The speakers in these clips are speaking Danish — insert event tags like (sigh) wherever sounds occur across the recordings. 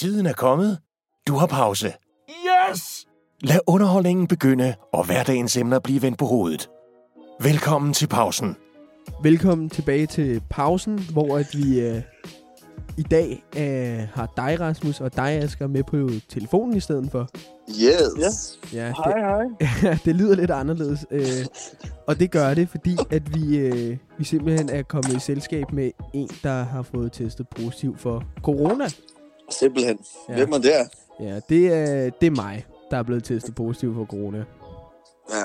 Tiden er kommet. Du har pause. Yes! Lad underholdningen begynde, og hverdagens emner blive vendt på hovedet. Velkommen til pausen. Velkommen tilbage til pausen, hvor at vi øh, i dag øh, har dig, Rasmus, og dig, Asger, med på telefonen i stedet for. Yes. Ja, Hej, hej. det, (laughs) det lyder lidt anderledes. Øh, og det gør det, fordi at vi, øh, vi simpelthen er kommet i selskab med en, der har fået testet positiv for corona. Simpelthen. Ja. Hvem er der? Ja, det er, det er mig, der er blevet testet positiv for corona. Ja.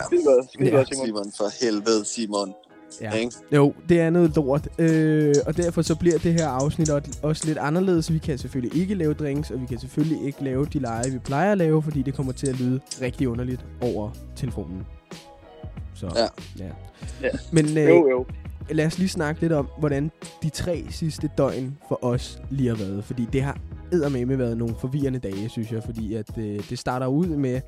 Skide godt, skide Ja. godt, Simon. Simon, for helvede, Simon. Ja. Ikke? Jo, det er noget lort. Øh, og derfor så bliver det her afsnit også- også lidt anderledes. Vi kan selvfølgelig ikke lave drinks, og vi kan selvfølgelig ikke lave de lege, vi plejer at lave, fordi det kommer til at lyde rigtig underligt over telefonen. Så, Ja. ja. Ja. Men øh, Jo, jo lad os lige snakke lidt om, hvordan de tre sidste døgn for os lige har været. Fordi det har eddermame været nogle forvirrende dage, synes jeg. Fordi at, øh, det starter ud med,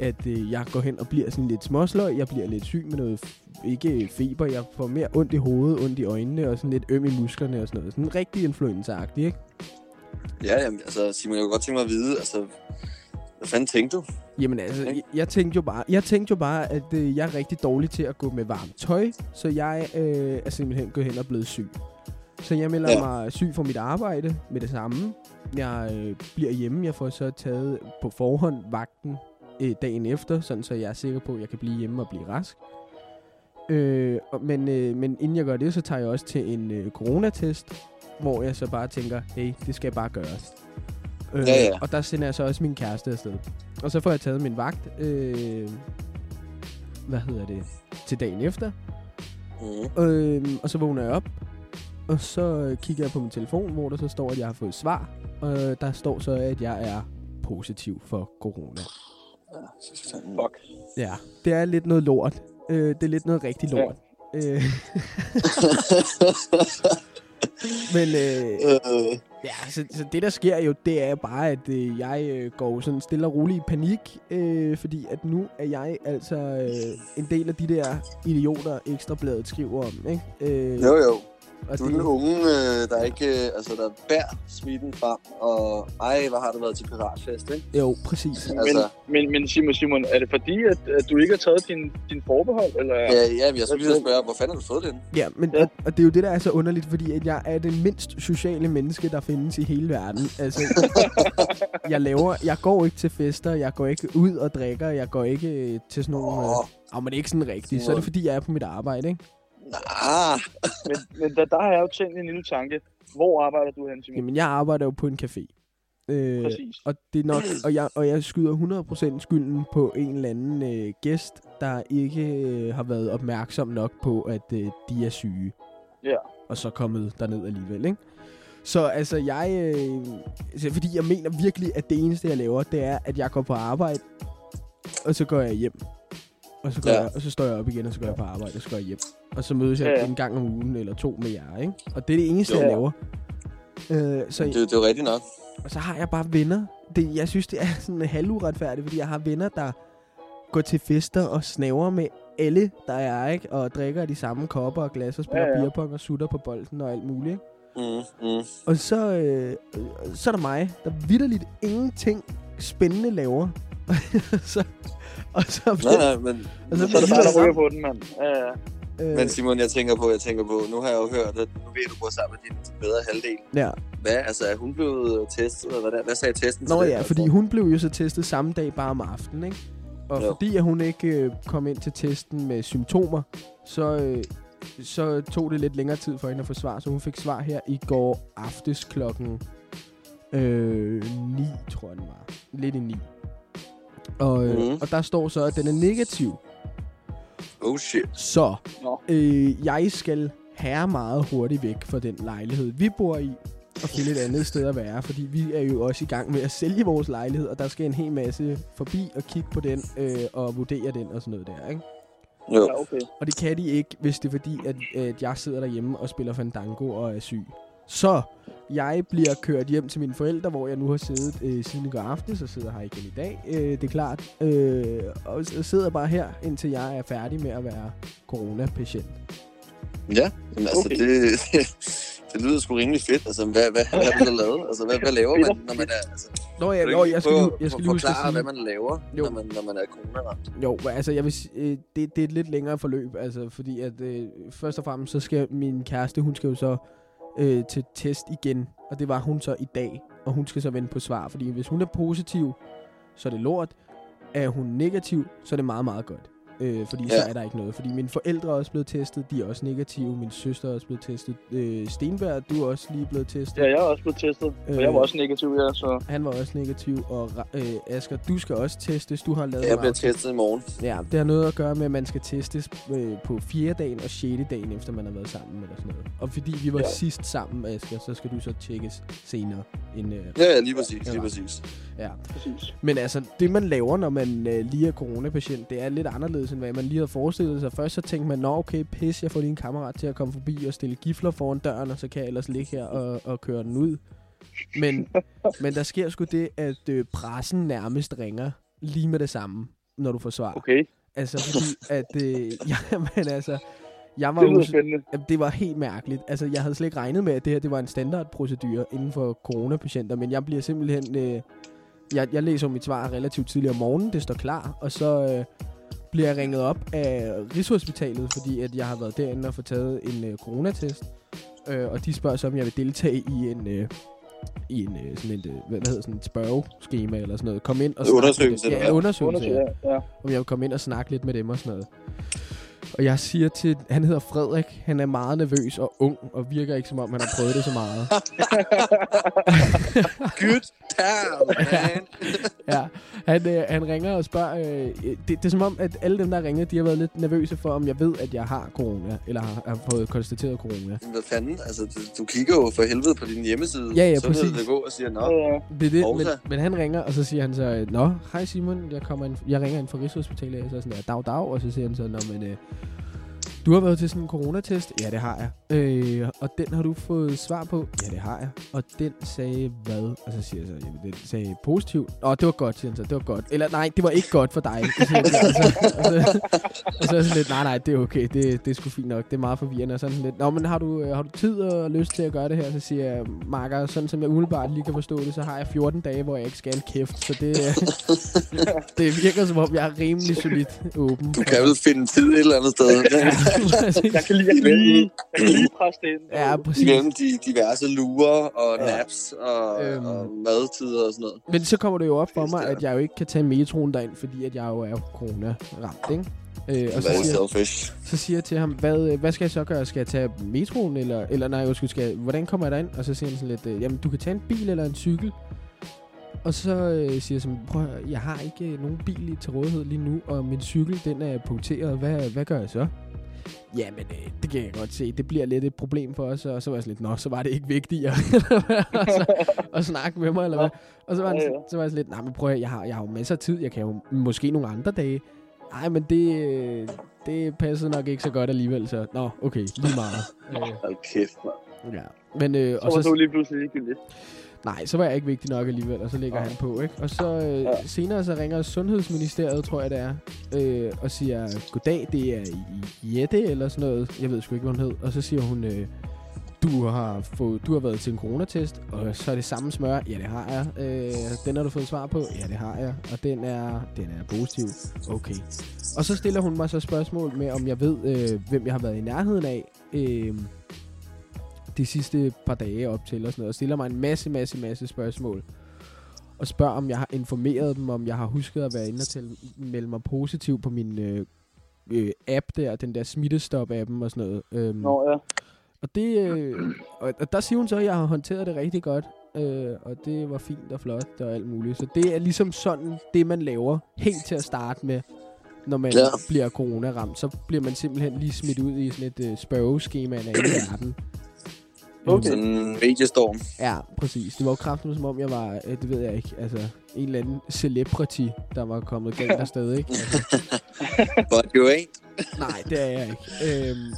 at øh, jeg går hen og bliver sådan lidt småsløg. Jeg bliver lidt syg med noget, ikke feber. Jeg får mere ondt i hovedet, ondt i øjnene og sådan lidt øm i musklerne og sådan noget. Sådan en rigtig influenza ikke? Ja, jamen, altså, Simon, jeg kunne godt tænke mig at vide, altså, hvad fanden tænkte du? Jamen altså, jeg, jeg, tænkte jo bare, jeg tænkte jo bare, at øh, jeg er rigtig dårlig til at gå med varmt tøj, så jeg øh, er simpelthen gået hen og blevet syg. Så jeg melder ja. Mig syg for mit arbejde med det samme. Jeg øh, bliver hjemme, jeg får så taget på forhånd vagten øh, dagen efter, sådan så jeg er sikker på, at jeg kan blive hjemme og blive rask. Øh, men, øh, men inden jeg gør det, så tager jeg også til en øh, coronatest, hvor jeg så bare tænker, hey, det skal bare gøres. Øh, Ja, ja. Og der sender jeg så også min kæreste afsted. Og så får jeg taget min vagt, øh, hvad hedder det, til dagen efter. Mm. Øh, og så vågner jeg op, og så øh, kigger jeg på min telefon, hvor der så står, at jeg har fået svar. Og der står så, at jeg er positiv for corona. Fuck. Ja, det er lidt noget lort. Øh, det er lidt noget rigtig lort. Ja. Øh, (laughs) men øh, øh, ja, så, så det der sker jo, det er bare, at øh, jeg øh, går sådan stille og roligt i panik. Øh, fordi at nu er jeg altså øh, en del af de der idioter, Ekstrabladet skriver om. Ikke? Øh, jo, jo og Du er det- den unge, øh, der ikke, øh, altså, der bærer smitten frem, og ej, hvad har det været til piratfest, ikke? Jo, præcis. Altså, Men, men Simon, Simon, er det fordi, at, at du ikke har taget din, din forbehold? Eller? ja, ja, men jeg skulle lige så spørge, hvor fanden har du fået den? Ja, men Ja. Og, og det er jo det, der er så underligt, fordi at jeg er det mindst sociale menneske, der findes i hele verden. Altså, (laughs) jeg laver, jeg går ikke til fester, jeg går ikke ud og drikker, jeg går ikke øh, til sådan nogle... Øh, Åh, oh, men ikke sådan rigtigt. Så er det fordi, jeg er på mit arbejde, ikke? Nah. Men, men der, der har jeg jo tænkt en lille tanke. Hvor arbejder du hen, Simon? Jamen, jeg arbejder jo på en café. Øh, Præcis. og det er nok, og jeg, og jeg skyder 100% skylden på en eller anden øh, gæst, der ikke øh, har været opmærksom nok på, at øh, de er syge. Ja. Og så kommet derned alligevel, ikke? Så altså, jeg... Øh, altså, fordi jeg mener virkelig, at det eneste, jeg laver, det er, at jeg går på arbejde, og så går jeg hjem. Og så, går Ja. jeg, og så står jeg op igen, og så går jeg på arbejde, og så går jeg hjem. Og så mødes jeg Ja, en gang om ugen, eller to med jer, ikke? Og det er det eneste, Jo. jeg laver. Øh, så, Det, det er jo rigtigt nok. og så har jeg bare venner. Det, jeg synes, det er (laughs) sådan halvuretfærdigt, fordi jeg har venner, der går til fester og snaver med alle, der er, ikke? Og drikker de samme kopper og glas og spiller Ja, ja, beerpong og sutter på bolden og alt muligt, ikke? Mm, mm. Og så, øh, så er der mig, der vidderligt ingenting spændende laver. (laughs) så, og så Nej, nej, men, og så Så er det bare, der ryger på den, mand. Ja, ja. øh, men Simon, jeg tænker på, jeg tænker på, nu har jeg jo hørt, at nu ved du bor sammen med din bedre halvdel. ja. Hvad, altså, er hun blevet testet, eller hvad, der, hvad sagde testen Nå til det? ja, fordi hun blev jo så testet samme dag bare om aftenen, ikke? Og Jo. fordi at hun ikke øh, kom ind til testen med symptomer, så, øh, så tog det lidt længere tid for hende at få svar. Så hun fik svar her i går aftes klokken øh, 9, tror jeg den var. Lidt i 9. Og, øh, Mhm. og der står så, at den er negativ. Oh shit. Så øh, jeg skal herre meget hurtigt væk fra den lejlighed, vi bor i, og finde et andet sted at være, fordi vi er jo også i gang med at sælge vores lejlighed, og der skal en hel masse forbi og kigge på den øh, og vurdere den og sådan noget der, ikke? Jo. ja, okay. Og det kan de ikke, hvis det er fordi, at, at jeg sidder derhjemme og spiller Fandango og er syg. Så jeg bliver kørt hjem til mine forældre, hvor jeg nu har siddet øh, siden i går aftes, og sidder her igen i dag, øh, det er klart. Øh, og sidder bare her, indtil jeg er færdig med at være coronapatient. Ja, men altså, Okay. det, (laughs) Det lyder sgu rimelig fedt. Altså, hvad, hvad, hvad har du så lavet? Altså, hvad, hvad laver man, når man er... Altså, Nå, ja, ikke jeg skal, lige, jeg skal lige huske at forklare, sige... hvad man laver, Jo. når man, når man er coronaramt? Jo, altså jeg vil øh, det, det er et lidt længere forløb, altså fordi at øh, først og fremmest så skal min kæreste, hun skal jo så øh, til test igen, og det var hun så i dag, og hun skal så vende på svar, fordi hvis hun er positiv, så er det lort, er hun negativ, så er det meget, meget godt. Øh, fordi ja. så er der ikke noget. Fordi mine forældre er også blevet testet, de er også negative. Min søster er også blevet testet. Øh, Stenberg, du er også lige blevet testet. Ja, jeg er også blevet testet, og Øh. jeg var også negativ, ja, så... Han var også negativ. Og øh, Asger, du skal også testes. Du har lavet Jeg bliver testet i morgen. Ja, det har noget at gøre med, at man skal testes øh, på fjerde dagen og sjette dagen, efter man har været sammen eller sådan noget. Og fordi vi var ja. Sidst sammen, Asger, så skal du så tjekkes senere. End, øh, Ja, ja, lige præcis. Ja. Lige præcis. ja. Præcis. Men altså, det man laver, når man øh, lige er coronapatient, det er lidt anderledes, end hvad man lige havde forestillet sig. Først så tænkte man, nå okay, pis, jeg får lige en kammerat til at komme forbi og stille gifler foran døren, og så kan jeg ellers ligge her og, og køre den ud. Men, men der sker sgu det, at øh, pressen nærmest ringer lige med det samme, når du får svar. Okay, Altså, fordi at... Øh, (laughs) jamen, altså... Jeg var det lyder spændende. Jamen, det var helt mærkeligt. Altså, jeg havde slet ikke regnet med, at det her det var en standardprocedure inden for coronapatienter, men jeg bliver simpelthen... Øh, jeg, jeg læser mit svar relativt tidligt om morgenen, det står klar, og så øh, bliver jeg ringet op af Rigshospitalet, fordi at jeg har været derinde og fået taget en øh, coronatest. Øh, og de spørger så, om jeg vil deltage i en... Øh, i en, øh, sådan en, øh, hvad hedder sådan et spørgeskema eller sådan noget. Kom ind og En snak med undersøgelse, eller Ja, en undersøgelse, ja Undersøg, ja. ja. om jeg vil komme ind og snakke lidt med dem og sådan noget. Og jeg siger til, han hedder Frederik, han er meget nervøs og ung, og virker ikke som om, han har prøvet det så meget. (laughs) Good damn, man. (laughs) ja, han, øh, han ringer og spørger, øh, det, det er som om, at alle dem, der ringer, de har været lidt nervøse for, om jeg ved, at jeg har corona, eller har, har fået konstateret corona. Hvad fanden? Altså, du, du kigger jo for helvede på din hjemmeside. Ja, ja, præcis. det går og siger, nå, Ja, Det er det, men, men han ringer, og så siger han så, Nå, hej Simon, jeg, kommer ind, jeg ringer ind fra Rigshospitalet, og så sådan der, dag, dag, og så siger han så, Nå, men øh, du har været til sådan en coronatest? Ja, det har jeg. Øh, og den har du fået svar på? Ja, det har jeg. Og den sagde hvad? Og så siger jeg så, jamen, den sagde positivt. Åh, det var godt, siger han så, det var godt. Eller nej, det var ikke godt for dig. Det siger han så, og, så, og, så, og så er jeg sådan lidt, nej, nej, det er okay, det, det er sgu fint nok, det er meget forvirrende. Og sådan lidt, nå, men har du, øh, har du tid og lyst til at gøre det her? Så siger jeg, Marker, sådan som jeg umiddelbart lige kan forstå det, så har jeg 14 dage, hvor jeg ikke skal kæft. Så det, øh, det virker som om, jeg er rimelig solidt åben. du kan vel finde tid et eller andet sted. (laughs) Jeg kan lige, lige, jeg kan lige presse det ind. Ja, præcis. Imellem de diverse lurer og Ja. naps og, Øhm. og madtider og sådan noget. Men så kommer det jo op for mig, at jeg jo ikke kan tage metroen derind, fordi at jeg jo er corona-ramt, ikke? Øh, og så siger, selfish. så siger jeg til ham, hvad, øh, hvad skal jeg så gøre? Skal jeg tage metroen, eller, eller nej, undskyld, skal jeg, hvordan kommer jeg derind? Og så siger han sådan lidt, øh, jamen du kan tage en bil eller en cykel. Og så øh, siger jeg sådan, prøv jeg har ikke øh, nogen bil i- til rådighed lige nu, og min cykel, den er punkteret. Hvad, hvad gør jeg så? Jamen, øh, det kan jeg godt se. Det bliver lidt et problem for os. Og så var jeg sådan lidt, nå, så var det ikke vigtigt at, (laughs) og så, at snakke med mig, eller hvad? Og så var, han, Ja, så, ja. så var jeg sådan lidt, nej, men prøv at jeg har, jeg har jo masser af tid. Jeg kan jo måske nogle andre dage. Nej, men det, øh, det passede nok ikke så godt alligevel, så nå, okay, lige meget. øh, Hold kæft, mand. ja. Men, øh, Så og var så, du lige pludselig ligegyldigt. Nej, så var jeg ikke vigtig nok alligevel, og så ligger han på, ikke? Og så øh, Ja. senere så ringer Sundhedsministeriet, tror jeg det er, øh, og siger, goddag, det er Jette, eller sådan noget. Jeg ved sgu ikke, hvad hun hed. Og så siger hun, øh, du har, fået, du har været til en coronatest, og så er det samme smør. Ja, det har jeg. Øh, den har du fået svar på? Ja, det har jeg. Og den er, den er positiv. Okay. Og så stiller hun mig så spørgsmål med, om jeg ved, øh, hvem jeg har været i nærheden af øh, de sidste par dage op til og sådan noget. Og stiller mig en masse, masse, masse spørgsmål. Og spørger, om jeg har informeret dem, om jeg har husket at være inde og tælle, melde mig positiv på min øh, øh, app der, den der smittestop-appen og sådan noget. Øhm, Nå, ja. og, det, øh, og, og der siger hun så, at jeg har håndteret det rigtig godt. Øh, og det var fint og flot og alt muligt. Så det er ligesom sådan, det man laver helt til at starte med, når man Ja. bliver corona-ramt. Så bliver man simpelthen lige smidt ud i sådan et øh, spørgeskema af en verden. Okay. Sådan en mediestorm. Ja, præcis. Det var jo kraftigt som om jeg var, øh, det ved jeg ikke, altså en eller anden celebrity, der var kommet galt afsted, ikke? Altså, (laughs) But you ain't. Nej, det er jeg ikke. Øhm,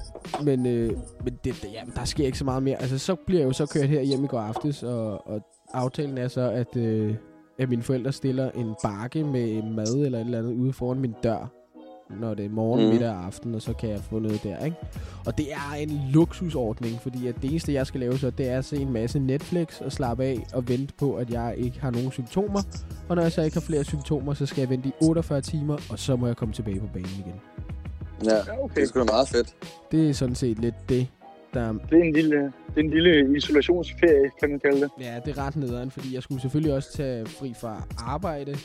men øh, men det, det, ja, der sker ikke så meget mere. Altså, så bliver jeg jo så kørt her hjem i går aftes, og, og aftalen er så, at, øh, at mine forældre stiller en bakke med mad eller et eller andet ude foran min dør. Når det er morgen, mm. middag og aften, og så kan jeg få noget der, ikke? Og det er en luksusordning, fordi at det eneste, jeg skal lave så, det er at se en masse Netflix og slappe af og vente på, at jeg ikke har nogen symptomer. Og når jeg så ikke har flere symptomer, så skal jeg vente i 48 timer, og så må jeg komme tilbage på banen igen. Ja, Ja, okay. det er sgu da meget fedt. Det er sådan set lidt det, der... Det er en lille, det er en lille isolationsferie, kan man kalde det. Ja, det er ret nederen, fordi jeg skulle selvfølgelig også tage fri fra arbejde.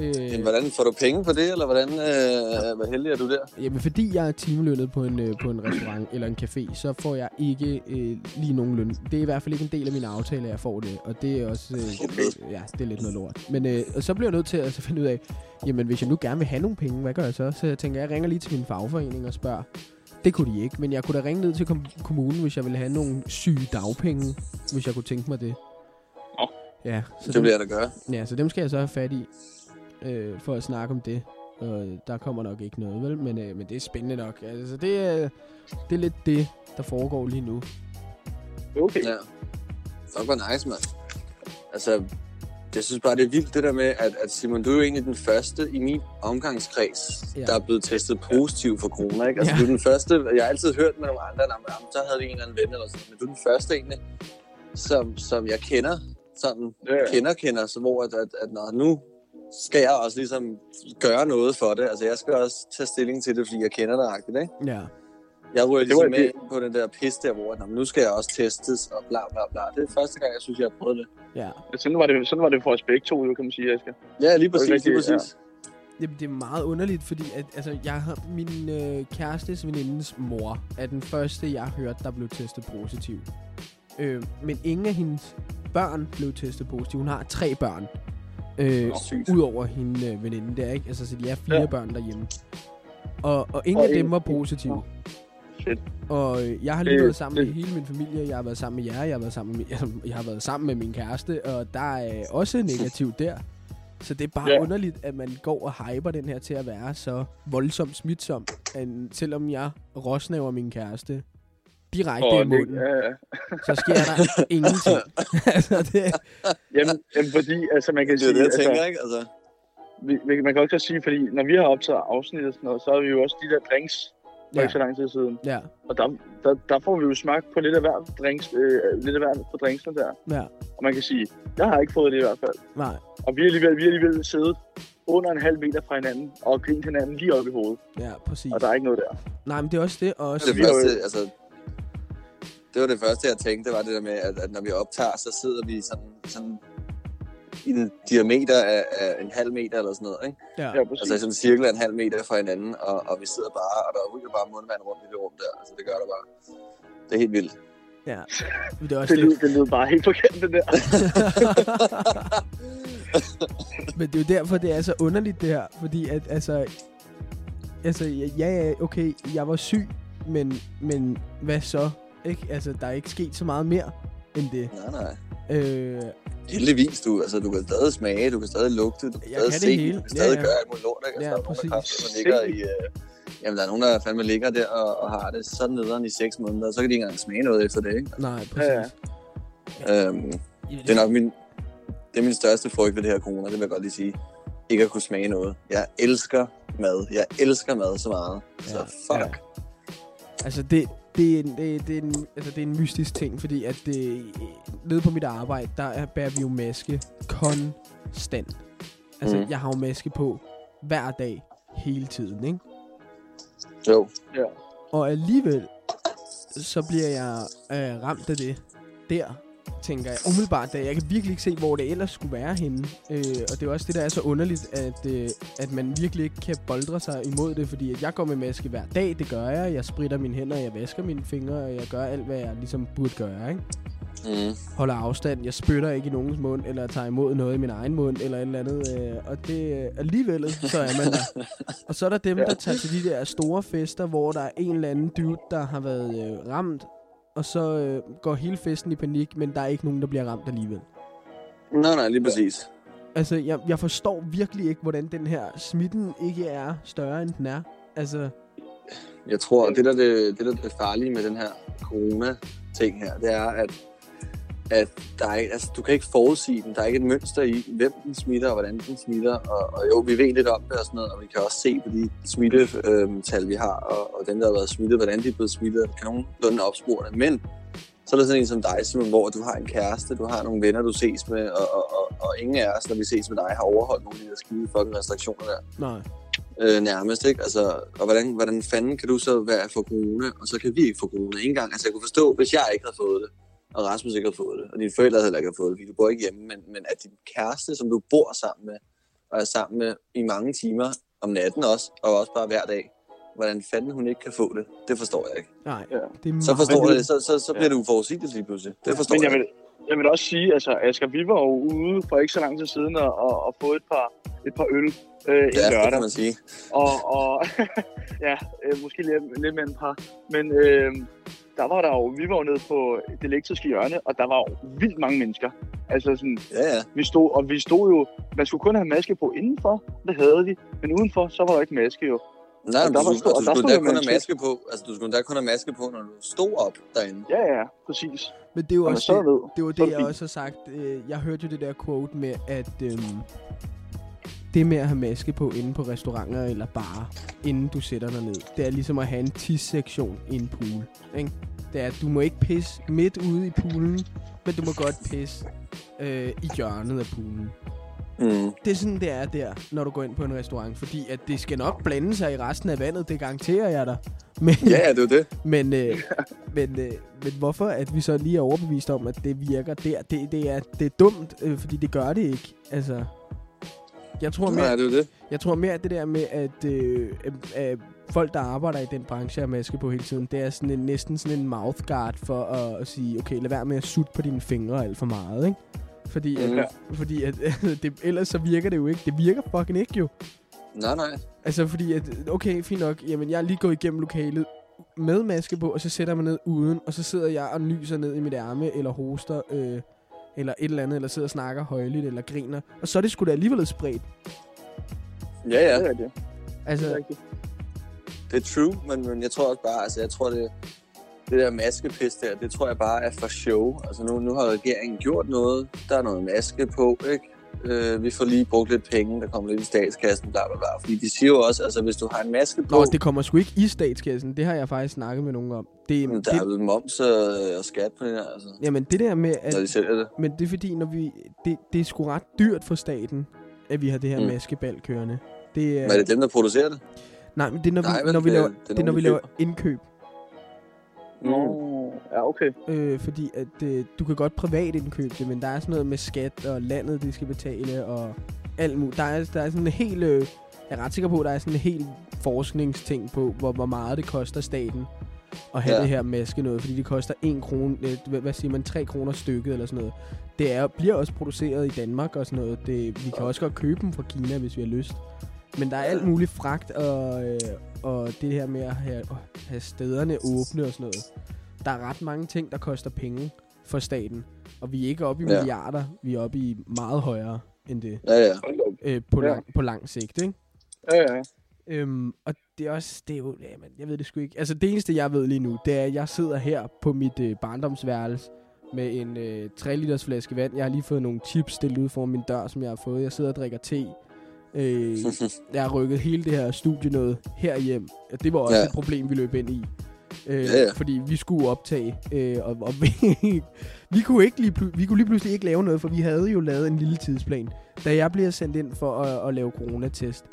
Øh, Men hvordan får du penge på det, eller hvordan, øh, hvor heldig er du der? Jamen, fordi jeg er timelønnet på en, øh, på en restaurant eller en café, så får jeg ikke øh, lige nogen løn. Det er i hvert fald ikke en del af min aftale, at jeg får det. Og det er også... Øh, (laughs) ja, det er lidt noget lort. Men øh, og så bliver jeg nødt til at så finde ud af, jamen hvis jeg nu gerne vil have nogle penge, hvad gør jeg så? Så jeg tænker, jeg ringer lige til min fagforening og spørger. Det kunne de ikke, men jeg kunne da ringe ned til kom- kommunen, hvis jeg ville have nogle syge dagpenge, hvis jeg kunne tænke mig det. Ja, så Det dem, bliver jeg da gøre. ja, så dem skal jeg så have fat i, øh, for at snakke om det. Og der kommer nok ikke noget, vel? Men, øh, men det er spændende nok. Altså, det, er, det er lidt det, der foregår lige nu. Okay. Ja. Fuck, hvor nice, mand. Altså, jeg synes bare, det er vildt det der med, at, at Simon, du er jo egentlig den første i min omgangskreds, Ja. der er blevet testet positiv for corona, ikke? Altså, Ja. du er den første, jeg har altid hørt med nogle andre, at "Nå, men så havde vi en eller anden ven eller sådan, men du er den første egentlig, som, som jeg kender, sådan Ja. kender, kender, så hvor at, at, at når nu skal jeg også ligesom gøre noget for det. Altså, jeg skal også tage stilling til det, fordi jeg kender det rigtigt, ikke? Ja. Jeg ryger ligesom med det. ind på den der pis der, hvor "Nå, men nu skal jeg også testes, og bla bla bla. Det er første gang, jeg synes, jeg har prøvet det. Ja. Sådan var det, sådan var det for os begge to, jo, kan man sige, Asger. Ja, lige præcis, rigtig, lige præcis. Det, det er meget underligt, fordi at, altså, jeg har min øh, kærestes venindes mor er den første, jeg har hørt, der blev testet positiv. Øh, men ingen af hendes børn blev testet positiv. Hun har tre børn. Øh. Udover hende øh, veninde der, ikke? Altså, så de er fire Ja. børn derhjemme. Og, og ingen Og af dem var positive. Fedt. Og øh, jeg har lige været sammen med hele min familie. Jeg har været sammen med jer. Jeg har været sammen med, min, (laughs) jeg har været sammen med min kæreste. Og der er også negativt der. Så det er bare ja. underligt, at man går og hyper den her til at være så voldsomt smitsom. End, selvom jeg råsnaver min kæreste direkte i det, munden, ja, ja. så sker der (laughs) ingenting. altså, det, Jamen, jamen, fordi, altså, man kan Det er sige, det, jeg altså, tænker, ikke? Altså, vi, man kan også sige, fordi når vi har optaget afsnit og sådan noget, så har vi jo også de der drinks for ja, ikke så lang tid siden. ja, Og der, der, der får vi jo smagt på lidt af hver drinks, øh, lidt af hver på drinksene der. ja, Og man kan sige, jeg har ikke fået det i hvert fald. nej, Og vi har alligevel, vi har alligevel siddet under en halv meter fra hinanden og grint hinanden lige op i hovedet. ja, præcis. Og der er ikke noget der. Nej, men det er også det. Og også, det jo- første, altså, det var det første, jeg tænkte, var det der med, at, at når vi optager, så sidder vi sådan, sådan i en diameter af, af en halv meter eller sådan noget, ikke? ja, Ja, præcis. Altså sådan en cirkel af en halv meter fra hinanden, og, og vi sidder bare, og der ryger bare mundvand rundt i det rum der. Altså det gør der bare. Det er helt vildt. ja. (laughs) Det er også Det det. lyder, det lyder bare helt forkert, det der. (laughs) Men det er jo derfor, det er så underligt det her. Fordi at, altså... Altså, ja, ja, okay, jeg var syg, men, men hvad så? Ikke? Altså, der er ikke sket så meget mere end det. Nej, nej. Øh, Heldigvis, du, altså, du kan stadig smage, du kan stadig lugte, du kan Jeg stadig kan se, hele. du kan Ja, stadig ja. gøre alt muligt lort, ikke? Altså, Ja, der er nogen, der, kraftigt, der ligger i... Øh, jamen, der er nogen, der fandme ligger der og, og har det sådan nederen i seks måneder, og så kan de ikke engang smage noget efter det, ikke? nej, Ja, præcis. Øhm, det er nok min, det er min største frygt ved det her corona, det vil jeg godt lige sige. Ikke at kunne smage noget. Jeg elsker mad. Jeg elsker mad så meget. Så Ja. fuck. Altså, det, det, er en, det, det, er en, altså, det er en mystisk ting, fordi at det, nede på mit arbejde, der er, bærer vi jo maske konstant. Altså, mm. jeg har jo maske på hver dag, hele tiden, ikke? Jo. ja. Og alligevel, så bliver jeg øh, ramt af det der, tænker jeg umiddelbart, da jeg kan virkelig ikke se, hvor det ellers skulle være henne. Øh, og det er også det, der er så underligt, at, øh, at man virkelig ikke kan boldre sig imod det, fordi at jeg går med maske hver dag, det gør jeg. Jeg spritter mine hænder, jeg vasker mine fingre, og jeg gør alt, hvad jeg ligesom burde gøre, ikke? Mm. Holder afstand, jeg spytter ikke i nogens mund, eller tager imod noget i min egen mund, eller et eller andet. Øh, og det øh, alligevel, så er man der. Og så er der dem, Ja. der tager til de der store fester, hvor der er en eller anden dude, der har været øh, ramt, og så øh, går hele festen i panik, men der er ikke nogen, der bliver ramt alligevel. Nej, nej, lige præcis. Altså, jeg, jeg forstår virkelig ikke, hvordan den her smitten ikke er større, end den er. Altså, Jeg tror, det der, det, det der er farlige med den her corona-ting her, det er, at at der er, altså, du kan ikke forudsige den. Der er ikke et mønster i, hvem den smitter og hvordan den smitter. Og, og jo, vi ved lidt om det og sådan noget, og vi kan også se på de smittetal, vi har, og, og dem, der har været smittet, hvordan de er blevet smittet, kan nogenlunde opspore det. Men så er der sådan en som dig, Simon, hvor du har en kæreste, du har nogle venner, du ses med, og, og, og, og ingen af os, når vi ses med dig, har overholdt nogle af de der skide fucking restriktioner der Nej. øh, nærmest, ikke? Altså, og hvordan, hvordan fanden kan du så være for corona, og så kan vi ikke få corona? Ingen gang. Altså, jeg kunne forstå, hvis jeg ikke havde fået det, og Rasmus ikke havde fået det, og dine forældre heller ikke havde fået det, fordi du bor ikke hjemme, men, men at din kæreste, som du bor sammen med, og er sammen med i mange timer om natten også, og også bare hver dag, hvordan fanden hun ikke kan få det, det forstår jeg ikke. Nej, Ja. det er Så forstår jeg det- så, så, så bliver det uforudsigeligt lige pludselig. Det forstår Men jeg jeg, vil, jeg vil også sige, altså Asger, vi var jo ude for ikke så lang tid siden og, og, og få et par, et par øl øh, en det er, det lørdag. kan man sige. Og, og (laughs) ja, øh, måske lidt, lidt med en par. Men øh, der var der jo, vi var jo nede på det elektriske hjørne, og der var jo vildt mange mennesker. Altså sådan, Ja, ja. vi stod, og vi stod jo, man skulle kun have maske på indenfor, det havde vi, men udenfor, så var der ikke maske jo. Nej, Og men der du, var skulle- stor- og og du der skulle stod da kun have maske på, altså du skulle da kun have maske på, når du stod op derinde. Ja, ja, præcis. Men det er man også så det, ved, det, var det, det jeg fint. også har sagt. Øh, Jeg hørte jo det der quote med, at øhm, det med at have maske på inde på restauranter eller barer, inden du sætter dig ned, det er ligesom at have en tis-sektion i en pool. Ikke? Det er, at du må ikke pisse midt ude i poolen, men du må godt pisse øh, i hjørnet af poolen. Mm. Det er sådan, det er der, når du går ind på en restaurant. Fordi at det skal nok blande sig i resten af vandet, det garanterer jeg dig. (laughs) Men, Ja, det er det. men, øh, (laughs) men, øh, men hvorfor at vi så lige er overbevist om, at det virker der, det, det, er, det er dumt, øh, fordi det gør det ikke. Altså, jeg tror Nej, mere, det er det. jeg tror mere at det der med, at øh, øh, øh, folk, der arbejder i den branche, har maske på hele tiden, det er sådan en, næsten sådan en mouth guard for at, at sige, okay, lad være med at sutte på dine fingre alt for meget, ikke? Fordi, at, Mhm. fordi at, (laughs) det, ellers så virker det jo ikke. Det virker fucking ikke jo. Nej, nej. Altså fordi, at, okay, fint nok. Jamen, jeg er lige gået igennem lokalet med maske på, og så sætter jeg mig ned uden, og så sidder jeg og nyser ned i mit ærme, eller hoster, øh, eller et eller andet, eller sidder og snakker højligt, eller griner. Og så er det sgu da alligevel spredt. Ja, ja. Det er det. Det Altså, er rigtigt. Det er true, men, men jeg tror også bare, altså jeg tror det, det der maskepis der, det tror jeg bare er for show. Altså nu, nu har regeringen gjort noget, der er noget maske på, ikke? Øh, vi får lige brugt lidt penge, der kommer lidt i statskassen, bla bla bla. Fordi de siger jo også, altså hvis du har en maske på, Nå, det kommer sgu ikke i statskassen. Det har jeg faktisk snakket med nogen om. Det, jamen, der er det, vel moms og, og skat på det her, altså, jamen, det der med, at når de sælger det. Men det er fordi, når vi, det, det er sgu ret dyrt for staten, at vi har det her Mm. maskebal kørende. Det er, Men er det dem, der producerer det? nej, men det er, når Nej, vi, når vi laver, det er det er, når vi laver køber. Nå, ja, okay. Øh, fordi at øh, du kan godt privat indkøbe det, men der er sådan noget med skat og landet, de skal betale og alt muligt. Der er, der er sådan en helt... Øh, jeg er ret sikker på, at der er sådan en helt forskningsting på, hvor, hvor meget det koster staten at have Ja. ja. det her maske noget, fordi det koster 1 krone, øh, hvad, hvad siger man, 3 kroner stykket eller sådan noget. Det er, bliver også produceret i Danmark og sådan noget. Det, vi kan også godt købe dem fra Kina, hvis vi har lyst. Men der er alt muligt fragt og, øh, og det her med at have, at have stederne åbne og sådan noget. Der er ret mange ting, der koster penge for staten. Og vi er ikke oppe i Ja. milliarder, vi er oppe i meget højere end det Ja, ja. Øh, på, Ja. lang, på lang sigt, ikke? Ja, ja. Øhm, og det er også, det er jo, ja, men jeg ved det sgu ikke. Altså det eneste, jeg ved lige nu, det er, at jeg sidder her på mit øh, barndomsværelse med en øh, 3 liters flaske vand. Jeg har lige fået nogle chips stillet ud foran min dør, som jeg har fået. Jeg sidder og drikker te. Øh, jeg har rykket hele det her studie noget herhjem. Det var også Ja. et problem, vi løb ind i. Øh, Ja, ja. Fordi vi skulle optage, øh, og, og (laughs) vi, vi, kunne ikke lige, vi kunne lige pludselig ikke lave noget, for vi havde jo lavet en lille tidsplan. Da jeg bliver sendt ind for at, at lave coronatest,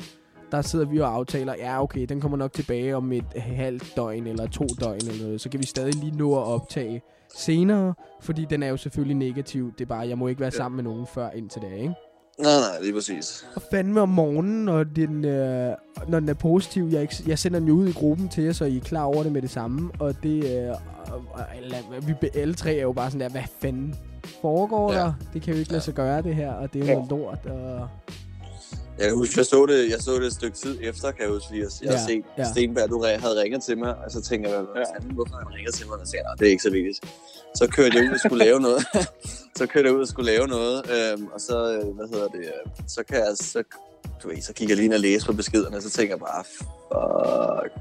der sidder vi og aftaler, ja okay, den kommer nok tilbage om et halvt døgn eller to døgn eller noget, så kan vi stadig lige nå at optage senere, fordi den er jo selvfølgelig negativ. Det er bare, jeg må ikke være Ja. sammen med nogen før indtil da, ikke? Nej, nej, lige præcis. Og fandme om morgenen, når den, øh, når den er positiv. Jeg, jeg sender den jo ud i gruppen til jer, så I er klar over det med det samme. Og det øh, eller, vi alle tre er jo bare sådan der, hvad fanden foregår Ja. der? Det kan jo ikke lade sig gøre det her, og det er jo Ja. noget lort. Og... Jeg kan huske, jeg så det, jeg så det et stykke tid efter, kan jeg huske, fordi jeg, jeg har Ja, set ja. Stenberg, du havde ringet til mig, og så tænker jeg, hvad fanden, hvorfor har han ringet til mig? Og "Nå, det er ikke så vigtigt. Så kørte jeg ud og skulle lave noget. (laughs) så kørte jeg ud og skulle lave noget, øhm, og så, øh, hvad hedder det, øh, så kan jeg, så, du ved, så kigger jeg lige ind og læser på beskederne, og så tænker jeg bare, fuck.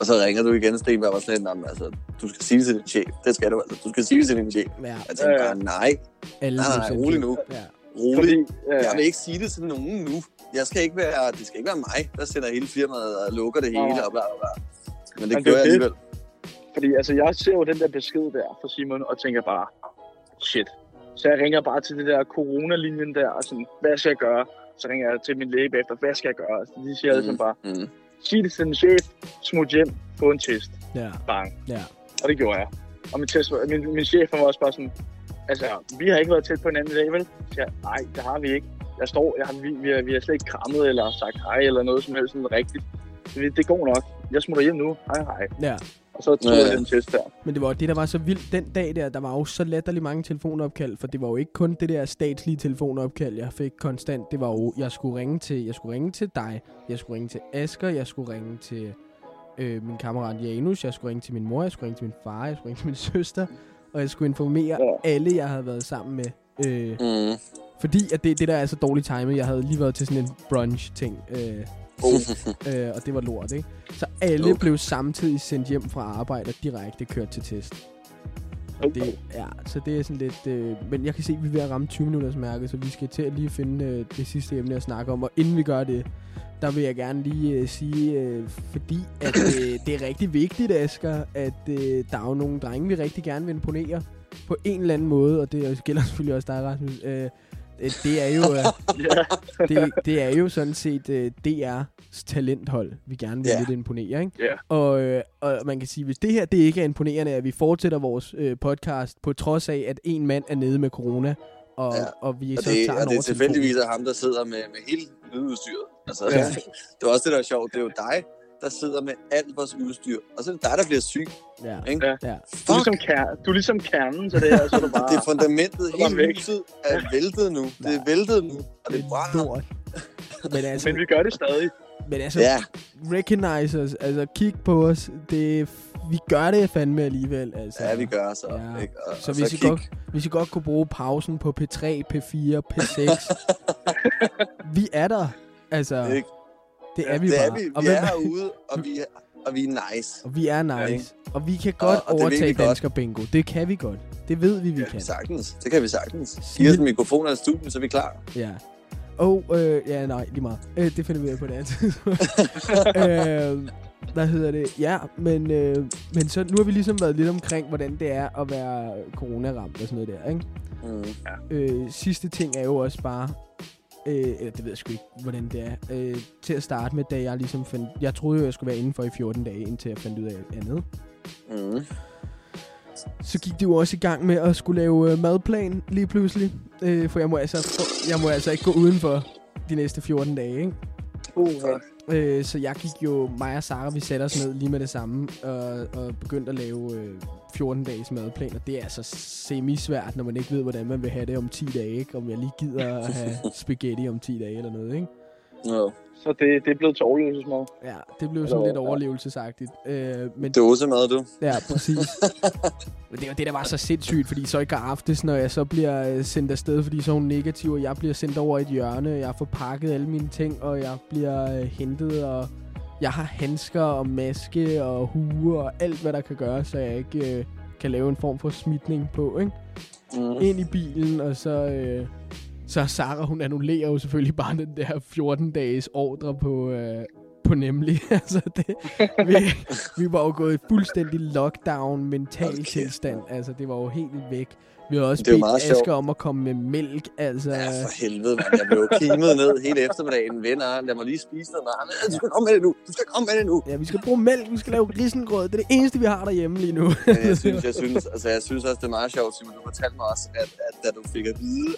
Og så ringer du igen, Stenberg, og sådan lidt, altså, du skal sige det til din chef. Det skal du altså. Du skal sige det til din chef. Ja, Jeg tænker bare, nej, nej, nej, rolig nu. Ja. Rolig. Fordi, ja, Jeg vil ikke sige det til nogen nu. Jeg skal ikke være, det skal ikke være mig, der sender hele firmaet og lukker det hele Nej. og bla bla bla. Men det Men gør det jeg alligevel. Fordi altså, jeg ser jo den der besked der fra Simon, og tænker bare, shit. Så jeg ringer bare til det der coronalinjen der, og sådan, hvad skal jeg gøre? Så ringer jeg til min læge bagefter, hvad skal jeg gøre? Så de siger alle sammen bare, Mm. sig det til din chef, smut hjem, få en test, Ja, bang. ja. Og det gjorde jeg. Og min, test, min, min chef var også bare sådan, altså, vi har ikke været tæt på hinanden i dag, vel? Så jeg, nej, det har vi ikke. Jeg står, jeg har, vi, vi, har, vi har slet ikke krammet eller sagt hej eller noget som helst sådan rigtigt. Så det, det går nok. Jeg smutter hjem nu. Hej, hej. ja. Og så tog Ja, jeg den test der. Men det var det, der var så vildt den dag der. Der var jo så latterlig mange telefonopkald, for det var jo ikke kun det der statslige telefonopkald, jeg fik konstant. Det var jo, jeg skulle ringe til, jeg skulle ringe til dig, jeg skulle ringe til Asker, jeg skulle ringe til øh, min kammerat Janus, jeg skulle ringe til min mor, jeg skulle ringe til min far, jeg skulle ringe til min søster, og jeg skulle informere Ja. alle, jeg havde været sammen med. Øh, Mm. fordi at det, det der er så dårligt timet, jeg havde lige været til sådan en brunch-ting, øh, øh, og det var lort, ikke? Så alle okay. blev samtidig sendt hjem fra arbejde og direkte kørt til test. Det, ja, så det er sådan lidt... Øh, men jeg kan se, at vi er ved at ramme 20 minutters mærke, så vi skal til at lige finde øh, det sidste emne at snakke om. Og inden vi gør det, der vil jeg gerne lige øh, sige, øh, fordi at, øh, (coughs) det er rigtig vigtigt, Asger, at øh, der er jo nogle drenge, vi rigtig gerne vil imponere på en eller anden måde, og det gælder selvfølgelig også dig, Rasmus. Øh, det er jo... Øh, (laughs) det, det er jo sådan set øh, DR's talenthold, vi gerne vil yeah. lidt imponere, ikke? Ja. Og, øh, og man kan sige, hvis det her det ikke er imponerende, at vi fortsætter vores øh, podcast, på trods af, at en mand er nede med corona, og, Ja. og vi Og så det, tager og det er tilfældigvis ham, der sidder med, med hele lydudstyret. Altså, Ja. (laughs) det var også det, der er sjovt. Det er jo dig, der sidder med alt vores udstyr. Og så er det dig, der bliver syg. telefonen. Ikke? Ja. Ja. ja. Du er, ligesom ker- du er ligesom kernen til det her, så er du bare... (laughs) Det er fundamentet. Hele væk. huset er væltet nu. Det er væltet nu. Og det brænder. lort. Men altså, Men vi gør det stadig. men altså Ja, recognize os, altså kig på os, det, vi gør det fandme alligevel. Altså. ja, vi gør så. Ja. Ikke? Og, Så og hvis I, kig- godt, hvis I godt kunne bruge pausen på P3, P4, P6, vi er der. Altså, Ikke? Det er vi det bare. er vi. og, Vi er herude, og vi er, og vi er nice. og vi er Ja, nice. Og vi kan godt og det ved overtage vi godt. dansker bingo. Det kan vi godt. Det ved vi, vi Ja, kan. sagtens. Det kan vi sagtens. Giv os en mikrofon og en studie, så er vi klar. Ja. Og, øh, ja, nej, lige meget. Øh, det finder vi ud af på det andet tidspunkt. (laughs) øh, hvad hedder det? Ja, men, øh, men så nu har vi ligesom været lidt omkring, hvordan det er at være coronaramt og sådan noget der, ikke? Mm. Øh, sidste ting er jo også bare, øh, eller det ved jeg sgu ikke, hvordan det er, øh, til at starte med, da jeg ligesom fandt, jeg troede jo, jeg skulle være inden for i 14 dage, indtil jeg fandt ud af andet. Mm. Så gik det jo også i gang med at skulle lave øh, madplan lige pludselig, øh, for jeg må, altså, jeg må altså ikke gå udenfor de næste 14 dage, ikke? Uh, Øh, så jeg gik jo, mig og Sara, vi satte os ned lige med det samme, og, og begyndte at lave øh, 14-dages madplan, og det er altså semi-svært, når man ikke ved, hvordan man vil have det om 10 dage, ikke? Om jeg lige gider at have (laughs) spaghetti om 10 dage eller noget, ikke? No. så det, det er blevet til overlevelsesmad. Ja, det blev sådan lidt overlevelsesagtigt. Øh, men Dåsemad, du. Ja, præcis. (laughs) Men det var det, der var så sindssygt, fordi så i går aftes, når jeg så bliver øh, sendt afsted, fordi så er hun negativ, og jeg bliver sendt over i et hjørne, jeg får pakket alle mine ting, og jeg bliver øh, hentet, og jeg har handsker og maske og hue og alt, hvad der kan gøre, så jeg ikke øh, kan lave en form for smitning på, ikke? Mm. Ind i bilen, og så... Øh, så Sara, hun annullerer jo selvfølgelig bare den der 14-dages ordre på, øh, på nemlig. (laughs) altså, det, vi, vi var jo gået i fuldstændig lockdown, mental kæft, tilstand. Altså, det var jo helt væk. Vi har også er bedt meget sjovt. Asger om at komme med mælk. Altså, Ja, for helvede, mand. Jeg blev kimet ned hele eftermiddagen. Venner, lad mig lige spise noget mad. Du skal komme med det nu. Du skal komme med det nu. ja, vi skal bruge mælk, vi skal lave risengrød. Det er det eneste, vi har derhjemme lige nu. Men jeg synes, jeg synes, altså, jeg synes også, det er meget sjovt, Simon. Du fortalte mig også, at, at da du fik at vide,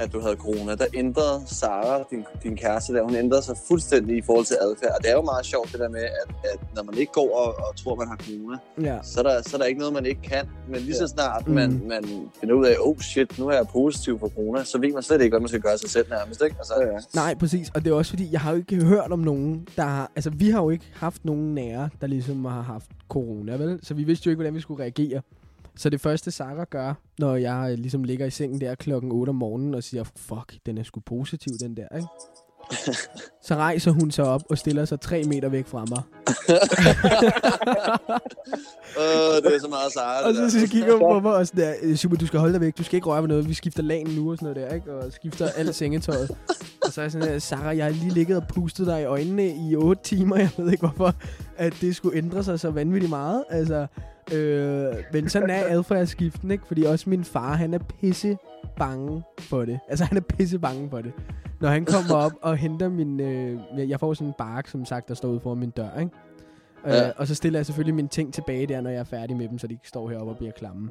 at du havde corona, der ændrede Sara, din, din kæreste der, hun ændrede sig fuldstændig i forhold til adfærd. Og det er jo meget sjovt det der med, at, at når man ikke går og, og tror, man har corona, ja. så er, der, så er der ikke noget, man ikke kan. Men lige så snart Mm. man, man finder ud af, oh shit, nu er jeg positiv for corona, så ved man slet ikke, hvad man skal gøre sig selv nærmest. Ikke? Altså, Ja, ja. Nej, præcis. Og det er også fordi, jeg har jo ikke hørt om nogen, der har... Altså, vi har jo ikke haft nogen nære, der ligesom har haft corona, vel? Så vi vidste jo ikke, hvordan vi skulle reagere. Så det første, Sarah gør, når jeg øh, ligesom ligger i sengen der klokken 8 om morgenen og siger, fuck, den er sgu positiv, den der, ikke? (laughs) Så rejser hun sig op og stiller sig tre meter væk fra mig. (laughs) Åh, det er så meget Sara, Og så, så kigger hun på mig og sådan der, "Øh, Super, du skal holde dig væk, du skal ikke røre ved noget, vi skifter lagen nu og sådan noget der, ikke? Og skifter alt sengetøjet. og så er jeg sådan der, Sarah, jeg har lige ligget og pustet dig i øjnene i 8 timer, jeg ved ikke hvorfor, at det skulle ændre sig så vanvittigt meget. Altså, øh, men sådan er adfærdsskiften, ikke? Fordi også min far, han er pisse bange for det. Altså, han er pisse bange for det. Når han kommer op og henter min... Øh, jeg får sådan en bark, som sagt, der står ude foran min dør, ikke? Ja. Øh, og så stiller jeg selvfølgelig mine ting tilbage der, når jeg er færdig med dem, så de ikke står heroppe og bliver klamme.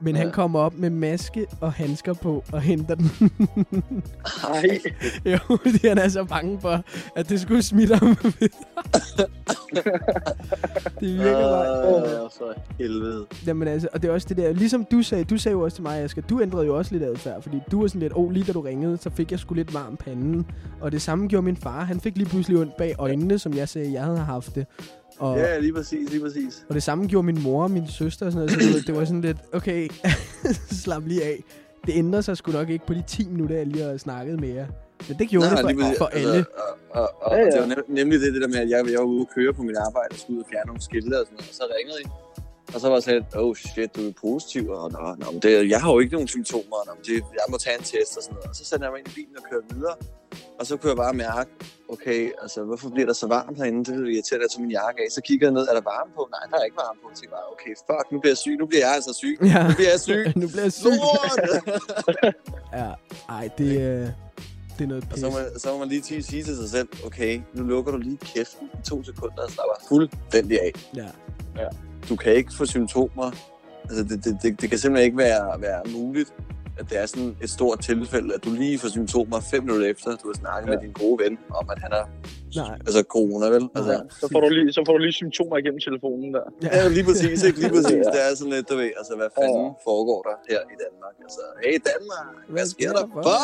Men Ja. han kommer op med maske og handsker på og henter den. Ej, (laughs) jo, fordi han er så bange for, at det skulle smitte ham. (laughs) det virker bare... Åh, for helvede. Jamen altså, og det er også det der, ligesom du sagde, du sagde jo også til mig, Asger, du ændrede jo også lidt adfærd, fordi du var sådan lidt, oh, lige da du ringede, så fik jeg sgu lidt varm panden. Og det samme gjorde min far, han fik lige pludselig ondt bag øjnene, som jeg sagde, jeg havde haft det. Og, Ja, lige præcis, lige præcis. og det samme gjorde min mor og min søster og sådan noget, så det var sådan lidt, okay, (laughs) slap lige af. Det ændrer sig sgu nok ikke på de 10 minutter, jeg lige har snakket med jer. Men det gjorde Nej, det for, lige for alle. Altså, og, og, og Ja, ja. det var nem, nemlig det, det der med, at jeg, jeg var ude og køre på mit arbejde og skulle ud og fjerne nogle skilte og sådan noget. Og så ringede I. Og så var jeg sådan, oh shit, du er positiv. Og nå, nå, men det, jeg har jo ikke nogen symptomer. Nå, men det, jeg må tage en test og sådan noget. Og så satte jeg mig ind i bilen og kørte videre. Og så kunne jeg bare mærke, okay, altså hvorfor bliver der så varmt herinde? Det er irriterende, at jeg tog min jakke af. Så kigger jeg ned, er der varme på? Nej, der er ikke varme på. Jeg tænkte bare, okay, fuck, nu bliver jeg syg. Nu bliver jeg altså syg. Ja. Nu bliver jeg syg. (laughs) nu bliver jeg syg. (laughs) Ja, ej, det, øh, det er noget Og pis. så må, så må man lige sige, sige til sig selv, okay, nu lukker du lige kæften i to sekunder og slapper fuldstændig af. Ja. Du kan ikke få symptomer. Altså, det, det, det, det kan simpelthen ikke være, være muligt, at det er sådan et stort tilfælde, at du lige får symptomer fem minutter efter, du har snakket ja. med din gode ven om, at han har Nej. altså corona, vel? Altså, ja, så, får du lige, så får du lige symptomer igennem telefonen der. Ja, (laughs) lige præcis, ikke? Lige præcis. Ja. Det er sådan lidt, du ved, altså, hvad fanden foregår der her i Danmark? Altså, hey Danmark, hvad sker der for dig?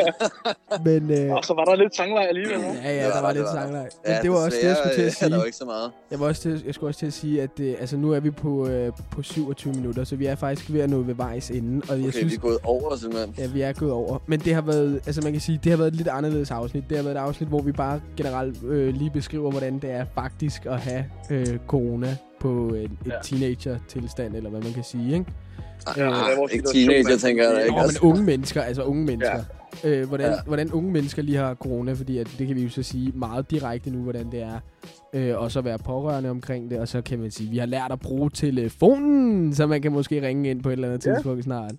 (laughs) Men, øh, Og så var der lidt sangleg alligevel. ja, ja, Det der var var lidt sangleg. Men det var også det, jeg skulle til at Ja, der var sige. ikke så meget. Jeg, var også til, jeg skulle også til at sige, at øh, altså, nu er vi på, øh, på 27 minutter, så vi er faktisk ved at nå ved vejs ende. Og jeg Okay, synes, vi er gået over simpelthen. Ja, vi er gået over. Men det har været, altså man kan sige, det har været et lidt anderledes afsnit. Det har været et afsnit, hvor vi bare generelt øh, lige beskriver, hvordan det er faktisk at have øh, corona på en, et Ja. teenager-tilstand, eller hvad man kan sige, ikke? Ja, det er vores ikke teenager, tænker jeg da ikke. Nå, men Altså. unge mennesker, altså unge mennesker. Ja. Øh, hvordan, ja. Ja. hvordan unge mennesker lige har corona, fordi at, det kan vi jo så sige meget direkte nu, hvordan det er. Øh, og så være pårørende omkring det, og så kan man sige, vi har lært at bruge telefonen, så man kan måske ringe ind på et eller andet Ja. tidspunkt snart.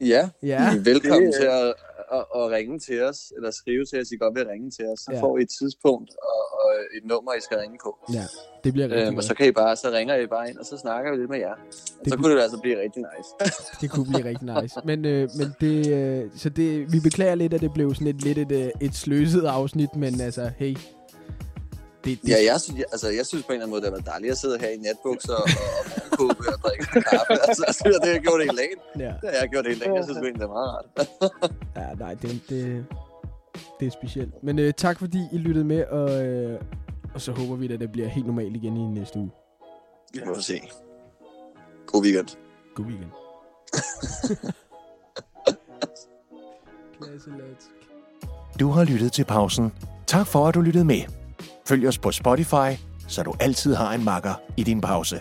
Ja, Ja, velkommen Det- til at, at, at, ringe til os, eller skrive til os, I godt vil ringe til os. Så Ja. får I et tidspunkt og, og et nummer, I skal ringe på. ja det bliver rigtig Øhm, og så kan I bare, så ringer I bare ind, og så snakker vi lidt med jer. Og Det så kunne- kunne det altså blive rigtig nice. (laughs) Det kunne blive rigtig nice. Men, øh, men det, øh, så det, vi beklager lidt, at det blev sådan et, lidt et, øh, et sløset afsnit, men altså, hey. Det, det, Ja, jeg synes, jeg, altså, jeg synes på en eller anden måde, det var dejligt at sidde her i natbukser og, og morgenkåbe og drikke kaffe. (laughs) Altså, jeg synes, det har jeg gjort hele dagen. ja, Det har jeg gjort hele dagen. Jeg synes egentlig, det er meget rart. (laughs) ja, nej, det, det, det er specielt. Men øh, tak fordi I lyttede med, og, øh, og så håber vi, at det bliver helt normalt igen i næste uge. Vi må se. God weekend. God weekend. (laughs) Klasse, lads. Du har lyttet til pausen. Tak for, at du lyttede med. Følg os på Spotify, så du altid har en makker i din pause.